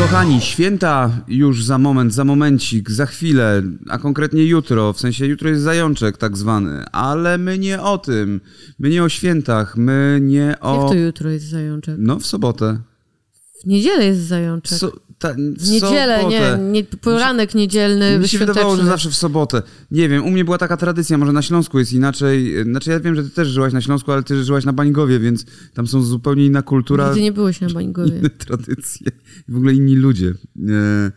Kochani, święta już za moment, za momencik, za chwilę, a konkretnie jutro, w sensie jutro jest zajączek tak zwany, ale my nie o tym, my nie o świętach, my nie o... Jak to jutro jest zajączek? No w sobotę. W niedzielę jest zajączek. So, ta, w niedzielę, nie, nie, poranek niedzielny, Mi się wydawało, że zawsze w sobotę. Nie wiem, u mnie była taka tradycja, może na Śląsku jest inaczej. Znaczy ja wiem, że ty też żyłaś na Śląsku, ale ty żyłaś na Bańgowie, więc tam są zupełnie inna kultura. Nigdy nie byłeś na Bańgowie. Inne tradycje. W ogóle inni ludzie. E,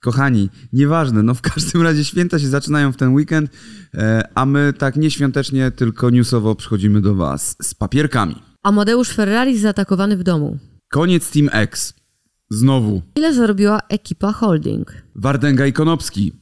kochani, nieważne, no w każdym razie święta się zaczynają w ten weekend, e, a my tak nieświątecznie, tylko newsowo przychodzimy do was z papierkami. Amadeusz Ferrari zaatakowany w domu. Koniec Team X. Znowu. Ile zarobiła ekipa holding? Wardenga i Konopski.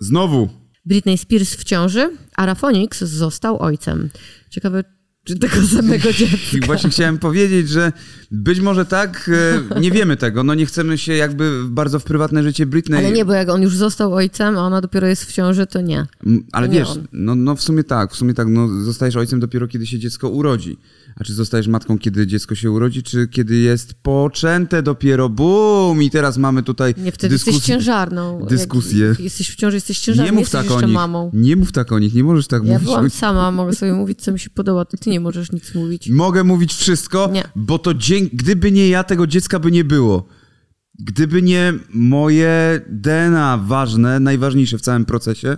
Znowu. Britney Spears w ciąży, a Rafonix został ojcem. Ciekawe, czy tego samego dziecka. Właśnie chciałem powiedzieć, że być może tak, e, nie wiemy tego. No nie chcemy się jakby bardzo w prywatne życie Britney. Ale nie, bo jak on już został ojcem, a ona dopiero jest w ciąży, to nie. Ale nie wiesz, no, no w sumie tak, w sumie tak, no zostajesz ojcem dopiero kiedy się dziecko urodzi. A czy zostajesz matką, kiedy dziecko się urodzi, czy kiedy jest poczęte dopiero? Bum! I teraz mamy tutaj Nie, wtedy dyskusję. jesteś ciężarną. Dyskusję. Jak jesteś w ciąży, jesteś ciężarną, Nie mów jesteś tak o nich. mamą. Nie mów tak o nich, nie możesz tak Ja mówić. byłam sama, mogę sobie mówić, co mi się podoba, to ty nie możesz nic mówić. Mogę mówić wszystko, Nie. bo to dzięki, gdyby nie ja, tego dziecka by nie było. Gdyby nie moje DNA ważne, najważniejsze w całym procesie,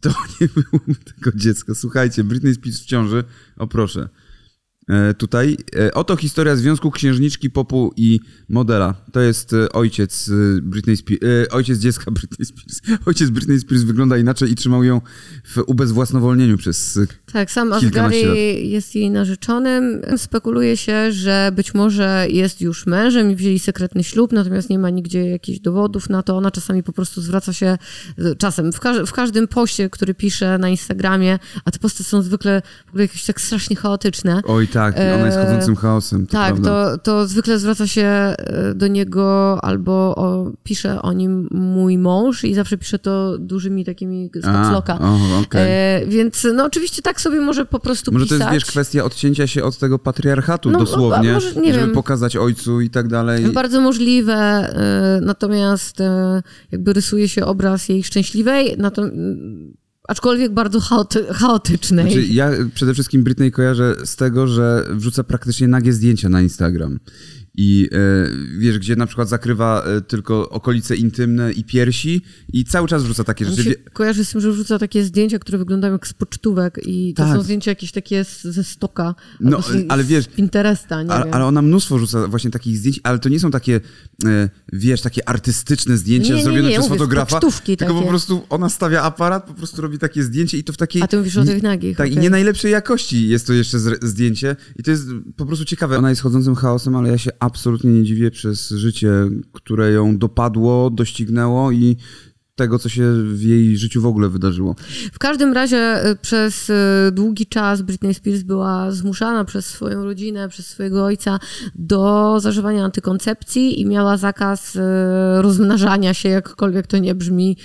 to nie byłoby tego dziecka. Słuchajcie, Britney Spears w ciąży, o proszę. E, tutaj. E, oto historia związku księżniczki popu i modela. To jest e, ojciec Britney Spears, ojciec dziecka Britney Spears. Ojciec Britney Spears wygląda inaczej i trzymał ją w ubezwłasnowolnieniu przez Tak, sam Asgary jest jej narzeczonym. Spekuluje się, że być może jest już mężem i wzięli sekretny ślub, natomiast nie ma nigdzie jakichś dowodów na to. Ona czasami po prostu zwraca się, czasem, w, każ w każdym poście, który pisze na Instagramie, a te posty są zwykle w ogóle jakieś tak strasznie chaotyczne. Oj tak, ona jest chodzącym chaosem. To tak, prawda. to, to zwykle zwraca się e, do niego albo o, pisze o nim mój mąż i zawsze pisze to dużymi takimi z kapsloka. o, okej. E, więc no oczywiście tak sobie może po prostu Może to pisać. jest, wiesz, kwestia odcięcia się od tego patriarchatu No, dosłownie, a może, żeby wiem. pokazać ojcu i tak dalej. Bardzo możliwe, e, natomiast e, jakby rysuje się obraz jej szczęśliwej, nato, m, aczkolwiek bardzo chaoty, chaotycznej. Znaczy, ja przede wszystkim Britney kojarzę z tego, że wrzuca praktycznie nagie zdjęcia na Instagram. I e, wiesz, gdzie na przykład zakrywa e, tylko okolice intymne i piersi i cały czas wrzuca takie Mi rzeczy. się Wie- kojarzy z tym, że wrzuca takie zdjęcia, które wyglądają jak z pocztówek i to Tak. są zdjęcia jakieś takie z, ze stoka. No, ale wiesz, Pinteresta, nie Ale, ona mnóstwo rzuca właśnie takich zdjęć, ale to nie są takie, e, wiesz, takie artystyczne zdjęcia Nie, nie, zrobione nie, przez mówię, fotografa. Tylko po takie. prostu ona stawia aparat, po prostu robi takie zdjęcie i to w takiej... A ty mówisz o tych nagich, Tak, i okej. nie najlepszej jakości jest to jeszcze zdjęcie i to jest po prostu ciekawe. Ona jest chodzącym chaosem, ale ja się absolutnie nie dziwię przez życie, które ją dopadło, doścignęło i tego, co się w jej życiu w ogóle wydarzyło. W każdym razie y, przez y, długi czas Britney Spears była zmuszana przez swoją rodzinę, przez swojego ojca do zażywania antykoncepcji i miała zakaz y, rozmnażania się, jakkolwiek to nie brzmi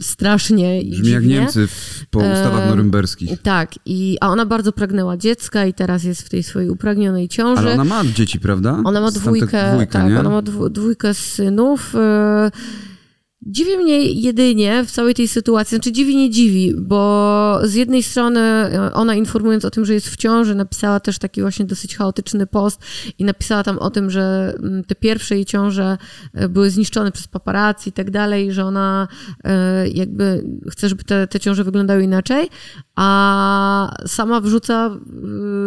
strasznie i Brzmi jak. Niemcy w, po ustawach norymberskich. Tak, i, a ona bardzo pragnęła dziecka i teraz jest w tej swojej upragnionej ciąży. Ale ona ma dzieci, prawda? Ona ma dwójkę, dwójkę tak, nie? ona ma dwójkę synów. e, Dziwi mnie jedynie w całej tej sytuacji, znaczy dziwi nie dziwi, bo z jednej strony e, ona informując o tym, że jest w ciąży, napisała też taki właśnie dosyć chaotyczny post i napisała tam o tym, że mm, te pierwsze jej ciąże e, były zniszczone przez paparazzi i tak dalej, że ona e, jakby chce, żeby te, te ciąże wyglądały inaczej, a sama wrzuca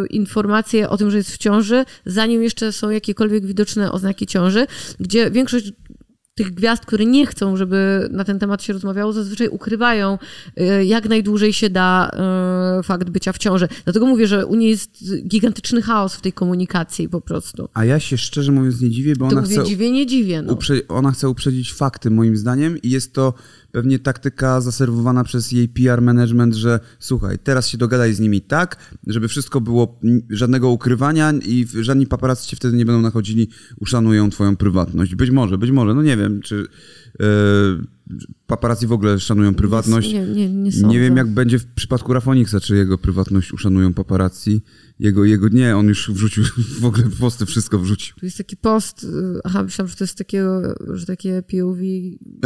informacje o tym, że jest w ciąży, zanim jeszcze są jakiekolwiek widoczne oznaki ciąży, gdzie większość tych gwiazd, które nie chcą, żeby na ten temat się rozmawiało, zazwyczaj ukrywają y, jak najdłużej się da y, fakt bycia w ciąży. Dlatego mówię, że u niej jest gigantyczny chaos w tej komunikacji po prostu. A ja się szczerze mówiąc nie dziwię, bo To ona chce, dziwię, nie dziwię. No. uprze- ona chce uprzedzić fakty moim zdaniem i jest to pewnie taktyka zaserwowana przez jej PR management, że słuchaj, teraz się dogadaj z nimi tak, żeby wszystko było żadnego ukrywania i żadni paparazzi cię wtedy nie będą nachodzili, uszanują twoją prywatność. Być może, być może, no nie wiem, czy... Yy, paparazzi w ogóle szanują prywatność. Nie, nie, nie. Nie wiem, jak będzie w przypadku Rafoniksa, czy jego prywatność uszanują paparazzi. Jego, jego nie, on już wrzucił, w ogóle posty wszystko wrzucił. Tu jest taki post, y, aha, myślałam, że to jest takiego, że takie POV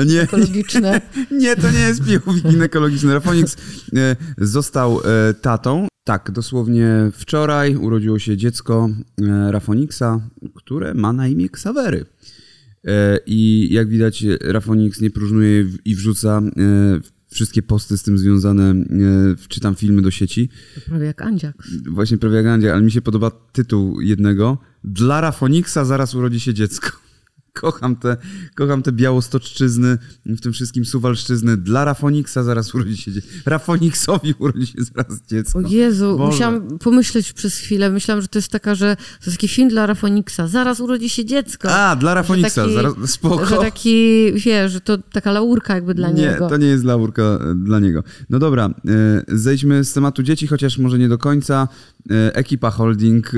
Nie, ekologiczne. nie, to nie jest POV ginekologiczny. Rafoniks e, został e, tatą. Tak, dosłownie wczoraj urodziło się dziecko e, Rafoniksa, które ma na imię Ksawery. E, I jak widać, Rafoniks nie próżnuje i wrzuca e, wszystkie posty z tym związane, e, czytam filmy do sieci. Prawie jak Andziak. Właśnie prawie jak Andzia, ale mi się podoba tytuł jednego. Dla Rafoniksa zaraz urodzi się dziecko. Kocham te, kocham te białostoczczyzny, w tym wszystkim suwalszczyzny. Dla Rafoniksa zaraz urodzi się dziecko. Rafoniksowi urodzi się zaraz dziecko. O Jezu, Boże. musiałam pomyśleć przez chwilę. Myślałam, że to jest taka, że to jest taki film dla Rafoniksa. Zaraz urodzi się dziecko. A, dla Rafoniksa, taki- zaraz, spoko. Że taki, wiesz, że to taka laurka jakby dla nie, niego. to nie jest laurka e, dla niego. No dobra, e, zejdźmy z tematu dzieci, chociaż może nie do końca. E, Ekipa Holding,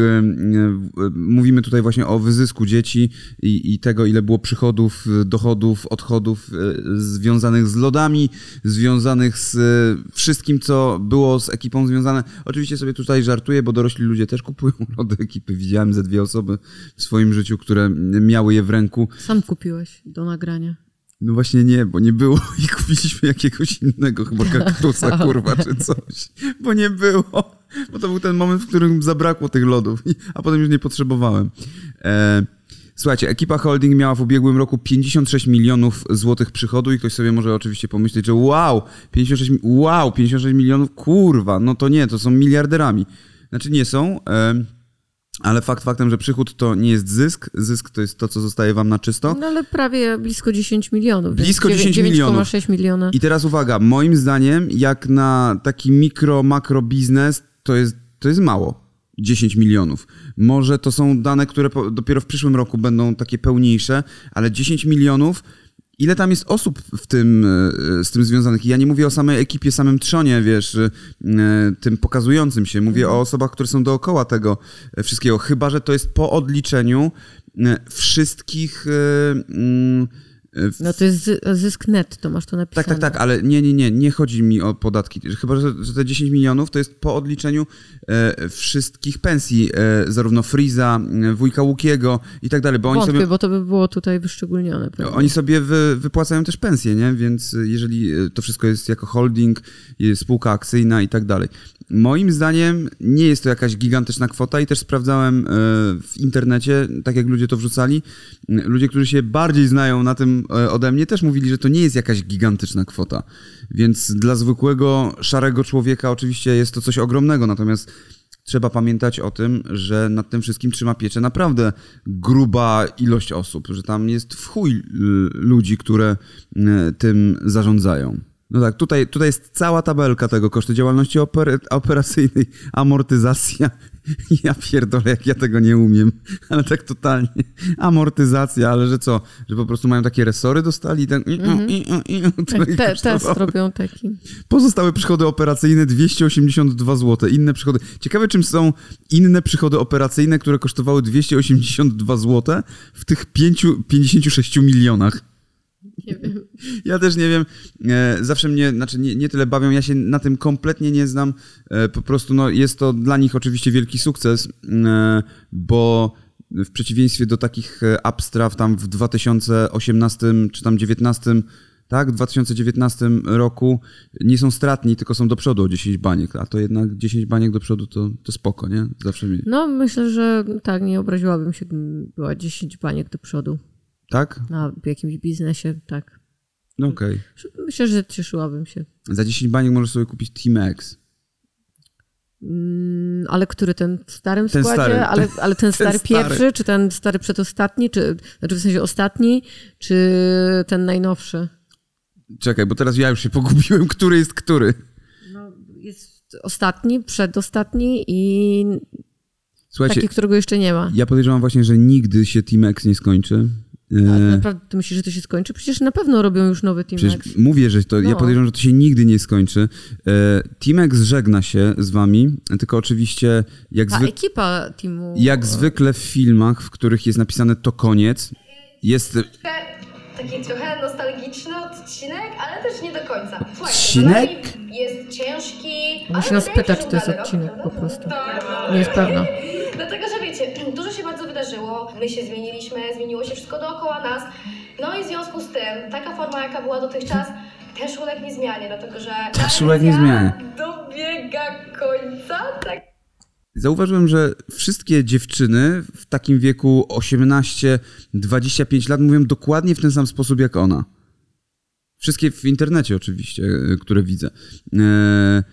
mówimy tutaj właśnie o wyzysku dzieci i, i tego, ile było przychodów, e, dochodów, odchodów e, związanych z lodami, związanych z e, wszystkim, co było z ekipą związane. Oczywiście sobie tutaj żartuję, bo dorośli ludzie też kupują lody ekipy. Widziałem ze dwie osoby w swoim życiu, które miały je w ręku. Sam kupiłeś do nagrania. No właśnie nie, bo nie było i kupiliśmy jakiegoś innego, chyba kaktusa, kurwa, czy coś. Bo nie było. Bo to był ten moment, w którym zabrakło tych lodów, a potem już nie potrzebowałem. E, słuchajcie, ekipa holding miała w ubiegłym roku 56 milionów złotych przychodu i ktoś sobie może oczywiście pomyśleć, że wow, 56, mi- wow, 56 milionów, kurwa, no to nie, to są miliarderami. Znaczy nie są, ale fakt faktem, że przychód to nie jest zysk, zysk to jest to, co zostaje wam na czysto. No ale prawie blisko 10 milionów. Blisko dziewię- 10 milionów. 9,6 miliona. I teraz uwaga, moim zdaniem, jak na taki mikro, makro biznes, to jest, to jest mało. 10 milionów. Może to są dane, które po, dopiero w przyszłym roku będą takie pełniejsze, ale 10 milionów. Ile tam jest osób w tym, e, z tym związanych? Ja nie mówię o samej ekipie, samym trzonie, wiesz, e, tym pokazującym się. Mówię o osobach, które są dookoła tego e, wszystkiego. Chyba, że to jest po odliczeniu wszystkich. mm, e, No to jest zy- zysk net, to masz to napisane. tak, tak, tak, ale nie, nie, nie, nie chodzi mi o podatki. Chyba, że, te 10 milionów to jest po odliczeniu e, wszystkich pensji, e, zarówno Friza, e, wujka Łukiego i tak dalej, bo oni Wątpię, sobie, bo to by było tutaj wyszczególnione. Prawda? oni sobie wy, wypłacają też pensje, nie? Więc e, jeżeli e, to wszystko jest jako holding, e, spółka akcyjna i tak dalej. Moim zdaniem nie jest to jakaś gigantyczna kwota i też sprawdzałem e, w internecie, tak jak ludzie to wrzucali, ludzie, którzy się bardziej znają na tym e, ode mnie, też mówili, że to nie jest jakaś gigantyczna kwota. Więc dla zwykłego, szarego człowieka oczywiście jest to coś ogromnego, natomiast trzeba pamiętać o tym, że nad tym wszystkim trzyma pieczę naprawdę gruba ilość osób, że tam jest w chuj ludzi, które tym zarządzają. No tak, tutaj, tutaj jest cała tabelka tego koszty działalności oper, operacyjnej, amortyzacja. Ja pierdolę, jak ja tego nie umiem, ale tak totalnie. Amortyzacja, ale że co? Że po prostu mają takie resory dostali i ten... które ich Te, test robią taki. Pozostałe przychody operacyjne 282 zł. Inne przychody. Ciekawe, czym są inne przychody operacyjne, które kosztowały 282 zł w tych 5, 56 milionach. Nie wiem. Ja też nie wiem. E, zawsze mnie, znaczy nie, nie tyle bawią, ja się na tym kompletnie nie znam. E, po prostu no, jest to dla nich oczywiście wielki sukces, e, bo w przeciwieństwie do takich abstraw tam w 2018 czy tam 2019 tak, w 2019 roku nie są stratni, tylko są do przodu o 10 baniek, a to jednak 10 baniek do przodu to, to spoko, nie? Zawsze mi. No myślę, że tak, nie obraziłabym się, gdybym była 10 baniek do przodu Tak? na jakimś biznesie, tak. No okej. Myślę, że cieszyłabym się. Za 10 baniek możesz sobie kupić Team X. Mm, ale który ten w starym Ten składzie? stary, ale, ale ten stary pierwszy, czy ten stary przedostatni, czy znaczy w sensie ostatni, czy ten najnowszy? Czekaj, bo teraz ja już się pogubiłem, który jest który. No, jest ostatni, przedostatni i Słuchajcie, taki, którego jeszcze nie ma. ja podejrzewam właśnie, że nigdy się Team X nie skończy. A E, naprawdę ty myślisz, że to się skończy? Przecież na pewno robią już nowy Team Przecież X. mówię, że to, ja No. podejrzewam, że to się nigdy nie skończy. E, Team X żegna się z wami, tylko oczywiście jak, Ta zwy... ekipa teamu... jak zwykle w filmach, w których jest napisane to koniec, jest... taki trochę nostalgiczny odcinek, ale też nie do końca. Słuchajcie, Odcinek? jest ciężki, Musi nas pytać, czy to jest odcinek po prostu. Tak. Nie jest pewna. Dlatego, że wiecie, dużo się bardzo wydarzyło, my się zmieniliśmy, zmieniło się wszystko dookoła nas. No i w związku z tym, taka forma, jaka była dotychczas, też ulegnie zmianie, dlatego że Też ulegnie zmianie. dobiega końca, tak Zauważyłem, że wszystkie dziewczyny w takim wieku 18-25 lat mówią dokładnie w ten sam sposób jak ona. Wszystkie w internecie oczywiście, e, które widzę. E,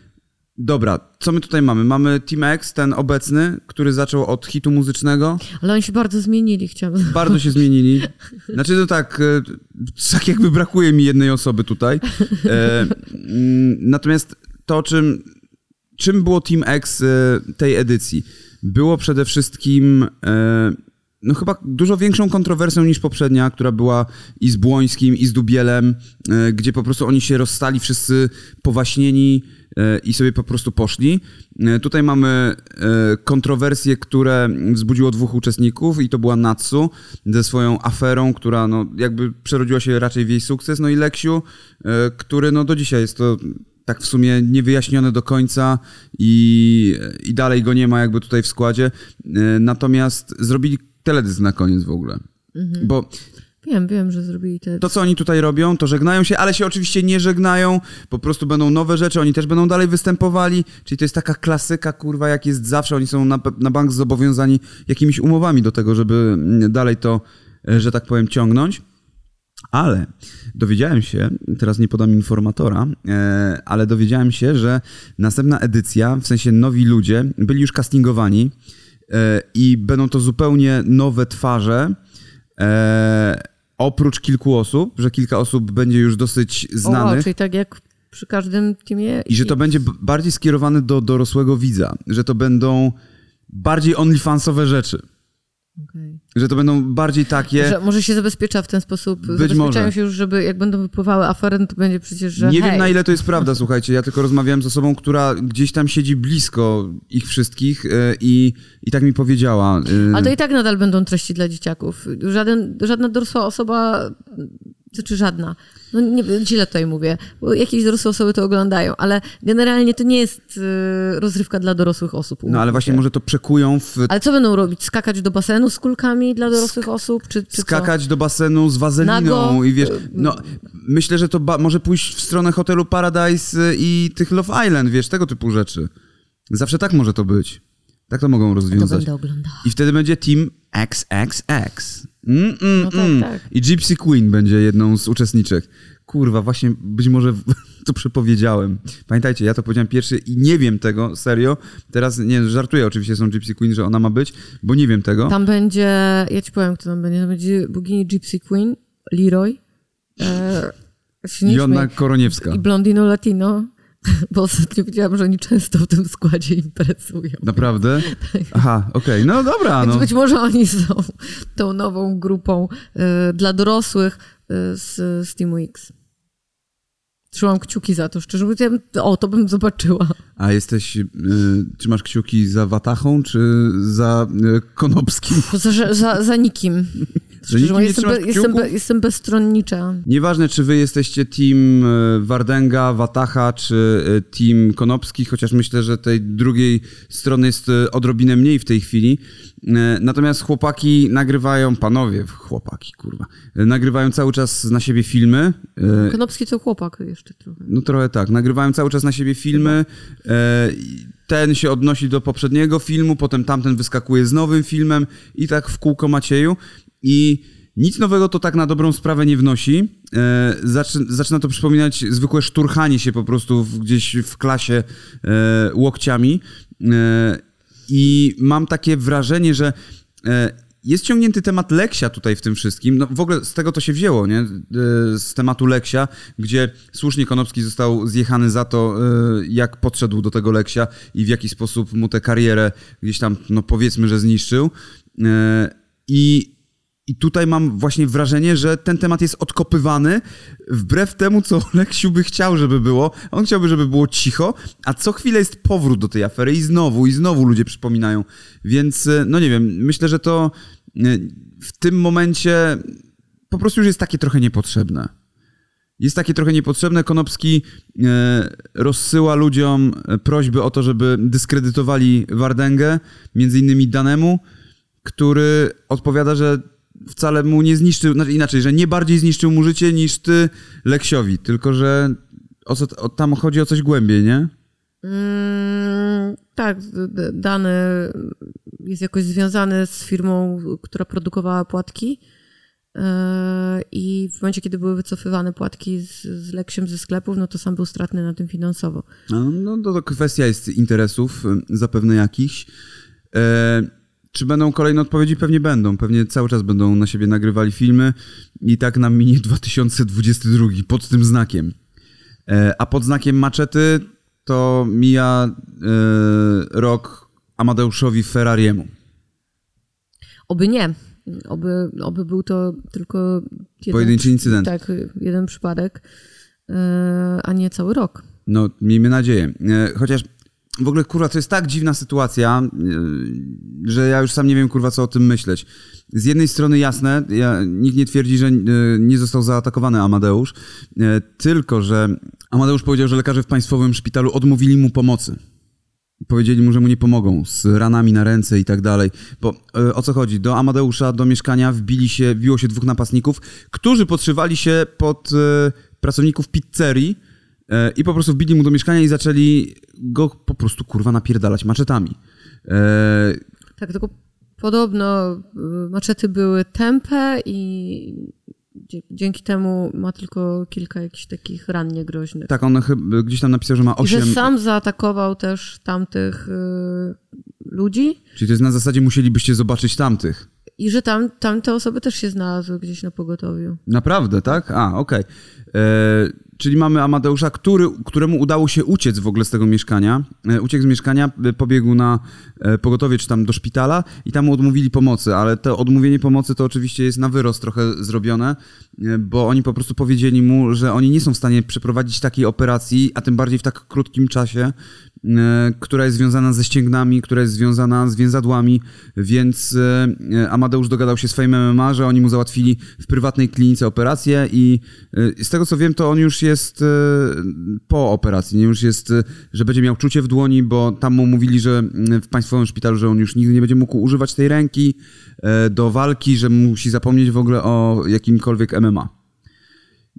dobra, co my tutaj mamy? Mamy Team X, ten obecny, który zaczął od hitu muzycznego. Ale oni się bardzo zmienili, chciałam. Bardzo się zmienili. Znaczy to tak, e, tak jakby brakuje mi jednej osoby tutaj. E, mm, Natomiast to, czym, czym było Team X e, tej edycji? Było przede wszystkim e, no chyba dużo większą kontrowersją niż poprzednia, która była i z Błońskim, i z Dubielem, e, gdzie po prostu oni się rozstali wszyscy powaśnieni e, i sobie po prostu poszli. E, Tutaj mamy kontrowersje, które wzbudziło dwóch uczestników i to była Natsu ze swoją aferą, która no jakby przerodziła się raczej w jej sukces, no i Leksiu, który no do dzisiaj jest to tak w sumie niewyjaśnione do końca i, i dalej go nie ma jakby tutaj w składzie. Natomiast zrobili teledysk na koniec w ogóle. Bo Wiem, wiem, że zrobili te... to, co oni tutaj robią, to żegnają się, ale się oczywiście nie żegnają, po prostu będą nowe rzeczy, oni też będą dalej występowali, czyli to jest taka klasyka, kurwa, jak jest zawsze, oni są na, na bank zobowiązani jakimiś umowami do tego, żeby dalej to, e, że tak powiem, ciągnąć. Ale dowiedziałem się, teraz nie podam informatora, e, ale dowiedziałem się, że następna edycja, w sensie nowi ludzie, byli już castingowani i będą to zupełnie nowe twarze. E, oprócz kilku osób, że kilka osób będzie już dosyć O, wow, znanych. czyli tak jak przy każdym teamie... I że to będzie bardziej skierowane do dorosłego widza, że to będą bardziej onlyfansowe rzeczy. Okej. Że to będą bardziej takie. Że może się zabezpiecza w ten sposób. Zabezpieczają może. się już, żeby jak będą wypływały afery, no to będzie przecież, że Nie hej, wiem na ile to jest prawda, słuchajcie. Ja tylko rozmawiałem z osobą, która gdzieś tam siedzi blisko ich wszystkich e, i, i tak mi powiedziała. e, Ale to i tak nadal będą treści dla dzieciaków. Żaden, żadna dorosła osoba, znaczy żadna, no nie wiem, źle tutaj mówię, bo jakieś dorosłe osoby to oglądają, ale generalnie to nie jest y, rozrywka dla dorosłych osób. No ale właśnie się. może to przekują w Ale co będą robić? Skakać do basenu z kulkami dla dorosłych osób? Czy, czy skakać do basenu z wazeliną Nago? i wiesz, no myślę, że to może pójść w stronę hotelu Paradise y, i tych Love Island, wiesz, tego typu rzeczy. Zawsze tak może to być. Tak to mogą co? To rozwiązać. oglądała. I wtedy będzie Team XXX. Mm, mm, No tak, mm. tak. I Gypsy Queen będzie jedną z uczestniczek. Kurwa, właśnie być może to przepowiedziałem. Pamiętajcie, ja to powiedziałem pierwszy i nie wiem tego, serio. Teraz, nie, żartuję oczywiście z tą Gypsy Queen, że ona ma być, bo nie wiem tego. Tam będzie, ja ci powiem, kto tam będzie. Tam będzie bogini Gypsy Queen, Leroy, e, Jonna. Koroniewska. i Blondino Latino, bo ostatnio widziałam, że oni często w tym składzie imprezują. Naprawdę? Aha, okej, no dobra, Więc no. być może oni są tą nową grupą e, dla dorosłych e, z, z Teamu X. Trzymam kciuki za to, szczerze mówiąc. O, to bym zobaczyła. A jesteś, y, trzymasz kciuki za Watachą, czy za y, Konopskim? Za, za, za nikim. Nikim mówiąc, nie jestem, be, jestem, be, jestem bezstronnicza. Nieważne, czy wy jesteście team e, Wardenga, Watacha, czy e, team Konopski, chociaż myślę, że tej drugiej strony jest e, odrobinę mniej w tej chwili. Natomiast chłopaki nagrywają, panowie, chłopaki, kurwa, nagrywają cały czas na siebie filmy. Konopski to chłopak jeszcze trochę. No trochę tak, nagrywają cały czas na siebie filmy. Ten się odnosi do poprzedniego filmu, potem tamten wyskakuje z nowym filmem i tak w kółko Macieju. I nic nowego to tak na dobrą sprawę nie wnosi. E, zaczy, zaczyna to przypominać zwykłe szturchanie się po prostu gdzieś w klasie e, łokciami. E, I mam takie wrażenie, że jest ciągnięty temat Leksia tutaj w tym wszystkim. No w ogóle z tego to się wzięło, nie? Z tematu Leksia, gdzie słusznie Konopski został zjechany za to, jak podszedł do tego Leksia i w jaki sposób mu tę karierę gdzieś tam, no powiedzmy, że zniszczył. I i tutaj mam właśnie wrażenie, że ten temat jest odkopywany wbrew temu, co Leksiu by chciał, żeby było. On chciałby, żeby było cicho, a co chwilę jest powrót do tej afery i znowu, i znowu ludzie przypominają. Więc, e, no nie wiem, myślę, że to e, w tym momencie po prostu już jest takie trochę niepotrzebne. Jest takie trochę niepotrzebne. Konopski e, rozsyła ludziom prośby o to, żeby dyskredytowali Wardęgę, między innymi Danemu, który odpowiada, że wcale mu nie zniszczył, znaczy inaczej, że nie bardziej zniszczył mu życie niż ty Leksiowi, tylko że o co, o, tam chodzi o coś głębiej, nie? Mm, tak, dany jest jakoś związany z firmą, która produkowała płatki. Yy, I w momencie, kiedy były wycofywane płatki z, z Leksiem ze sklepów, no to sam był stratny na tym finansowo. No, no to, to kwestia jest interesów, y, zapewne jakichś. E, czy będą kolejne odpowiedzi? Pewnie będą. Pewnie cały czas będą na siebie nagrywali filmy i tak nam minie 2022 pod tym znakiem. E, a pod znakiem maczety to mija e, rok Amadeuszowi Ferrariemu. Oby nie. Oby, oby był to tylko jeden, Pojedynczy incydent. tak, jeden przypadek, yy, a nie cały rok. No, miejmy nadzieję. E, Chociaż w ogóle, kurwa, to jest tak dziwna sytuacja, e, że ja już sam nie wiem, kurwa, co o tym myśleć. Z jednej strony jasne, ja, nikt nie twierdzi, że e, nie został zaatakowany Amadeusz, e, tylko, że Amadeusz powiedział, że lekarze w państwowym szpitalu odmówili mu pomocy. Powiedzieli mu, że mu nie pomogą z ranami na ręce i tak dalej. Bo o co chodzi? Do Amadeusza, do mieszkania wbili się, wbiło się dwóch napastników, którzy podszywali się pod pracowników pizzerii i po prostu wbili mu do mieszkania i zaczęli go po prostu kurwa napierdalać maczetami. E, Tak, tylko podobno y, maczety były tępe i dzięki temu ma tylko kilka jakichś takich ran niegroźnych. tak, on chyba gdzieś tam napisał, że ma I że 8. sam zaatakował też tamtych y, ludzi Czyli to jest na zasadzie musielibyście zobaczyć tamtych. i że tam, tamte osoby też się znalazły gdzieś na pogotowiu. Naprawdę, tak? A, okej. E, Czyli mamy Amadeusza, który, któremu udało się uciec w ogóle z tego mieszkania. E, Uciekł z mieszkania, e, pobiegł na e, pogotowie czy tam do szpitala i tam mu odmówili pomocy, ale to odmówienie pomocy to oczywiście jest na wyrost trochę zrobione, bo oni po prostu powiedzieli mu, że oni nie są w stanie przeprowadzić takiej operacji, a tym bardziej w tak krótkim czasie, która jest związana ze ścięgnami, która jest związana z więzadłami, więc Amadeusz dogadał się z Fame MMA, że oni mu załatwili w prywatnej klinice operację i z tego co wiem, to on już jest e, po operacji, nie już jest, e, że będzie miał czucie w dłoni, bo tam mu mówili, że mm, w państwowym szpitalu, że on już nigdy nie będzie mógł używać tej ręki e, do walki, że musi zapomnieć w ogóle o jakimkolwiek MMA.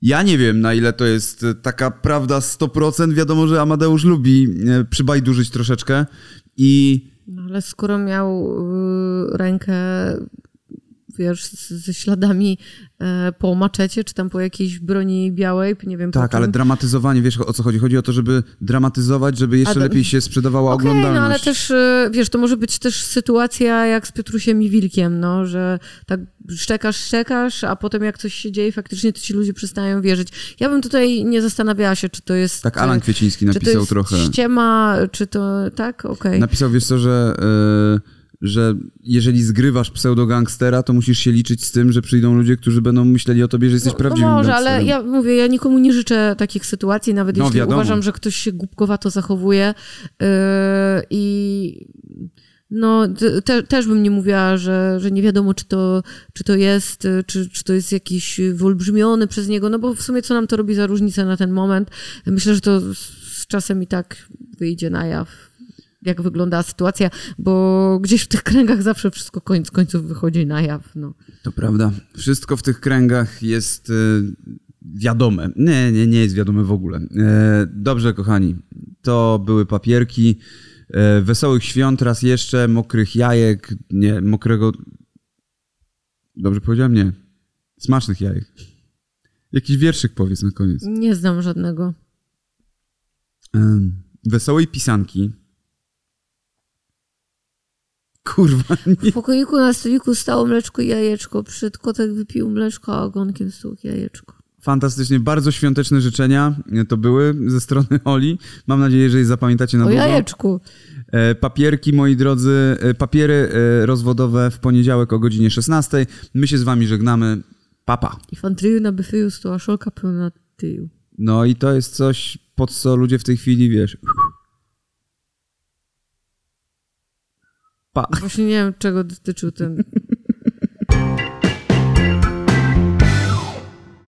Ja nie wiem, na ile to jest taka prawda 100%. Wiadomo, że Amadeusz lubi przybajdurzyć troszeczkę i No, ale skoro miał y, rękę, wiesz, ze śladami e, po maczecie, czy tam po jakiejś broni białej, nie wiem tak, ale dramatyzowanie, wiesz o co chodzi? Chodzi o to, żeby dramatyzować, żeby jeszcze lepiej się sprzedawała Okej, oglądalność. no ale też, y, wiesz, to może być też sytuacja jak z Piotrusiem i Wilkiem, no, że tak szczekasz, szczekasz, a potem jak coś się dzieje faktycznie, to ci ludzie przestają wierzyć. Ja bym tutaj nie zastanawiała się, czy to jest... Tak Alan Kwieciński czy to napisał jest trochę. ściema, czy to... Tak? Okej. Napisał, wiesz co, że, e, że jeżeli zgrywasz pseudogangstera, to musisz się liczyć z tym, że przyjdą ludzie, którzy będą myśleli o tobie, że jesteś No, prawdziwym no może, gangsterem. ale ja mówię, ja nikomu nie życzę takich sytuacji, nawet No, jeśli wiadomo. uważam, że ktoś się głupkowato zachowuje yy, i no te, te, też bym nie mówiła, że, że nie wiadomo, czy to, czy to jest, y, czy, czy to jest jakiś wyolbrzymiony przez niego, no bo w sumie co nam to robi za różnicę na ten moment? Myślę, że to z, z czasem i tak wyjdzie na jaw, jak wygląda sytuacja, bo gdzieś w tych kręgach zawsze wszystko koniec końców wychodzi na jaw, no. To prawda. Wszystko w tych kręgach jest e, wiadome. Nie, nie, nie jest wiadome w ogóle. E, dobrze, kochani. To były papierki. E, wesołych świąt raz jeszcze, mokrych jajek, nie, mokrego... Dobrze powiedziałem? Nie. Smacznych jajek. Jakiś wierszyk powiedz na koniec. Nie znam żadnego. Wesołej pisanki. Kurwa, nie. W pokoiku na stoliku stało mleczko i jajeczko. Przed kotek wypił mleczko, a ogonkiem stukł jajeczko. Fantastycznie, bardzo świąteczne życzenia to były ze strony Oli. Mam nadzieję, że je zapamiętacie na O długo. jajeczku. E, Papierki, moi drodzy, e, papiery e, rozwodowe w poniedziałek o godzinie 16. My się z wami żegnamy. Papa. I fantryju na byfyju stoła szolka pełna tyju. No i to jest coś, pod co ludzie w tej chwili, wiesz... Właśnie nie wiem, czego dotyczył ten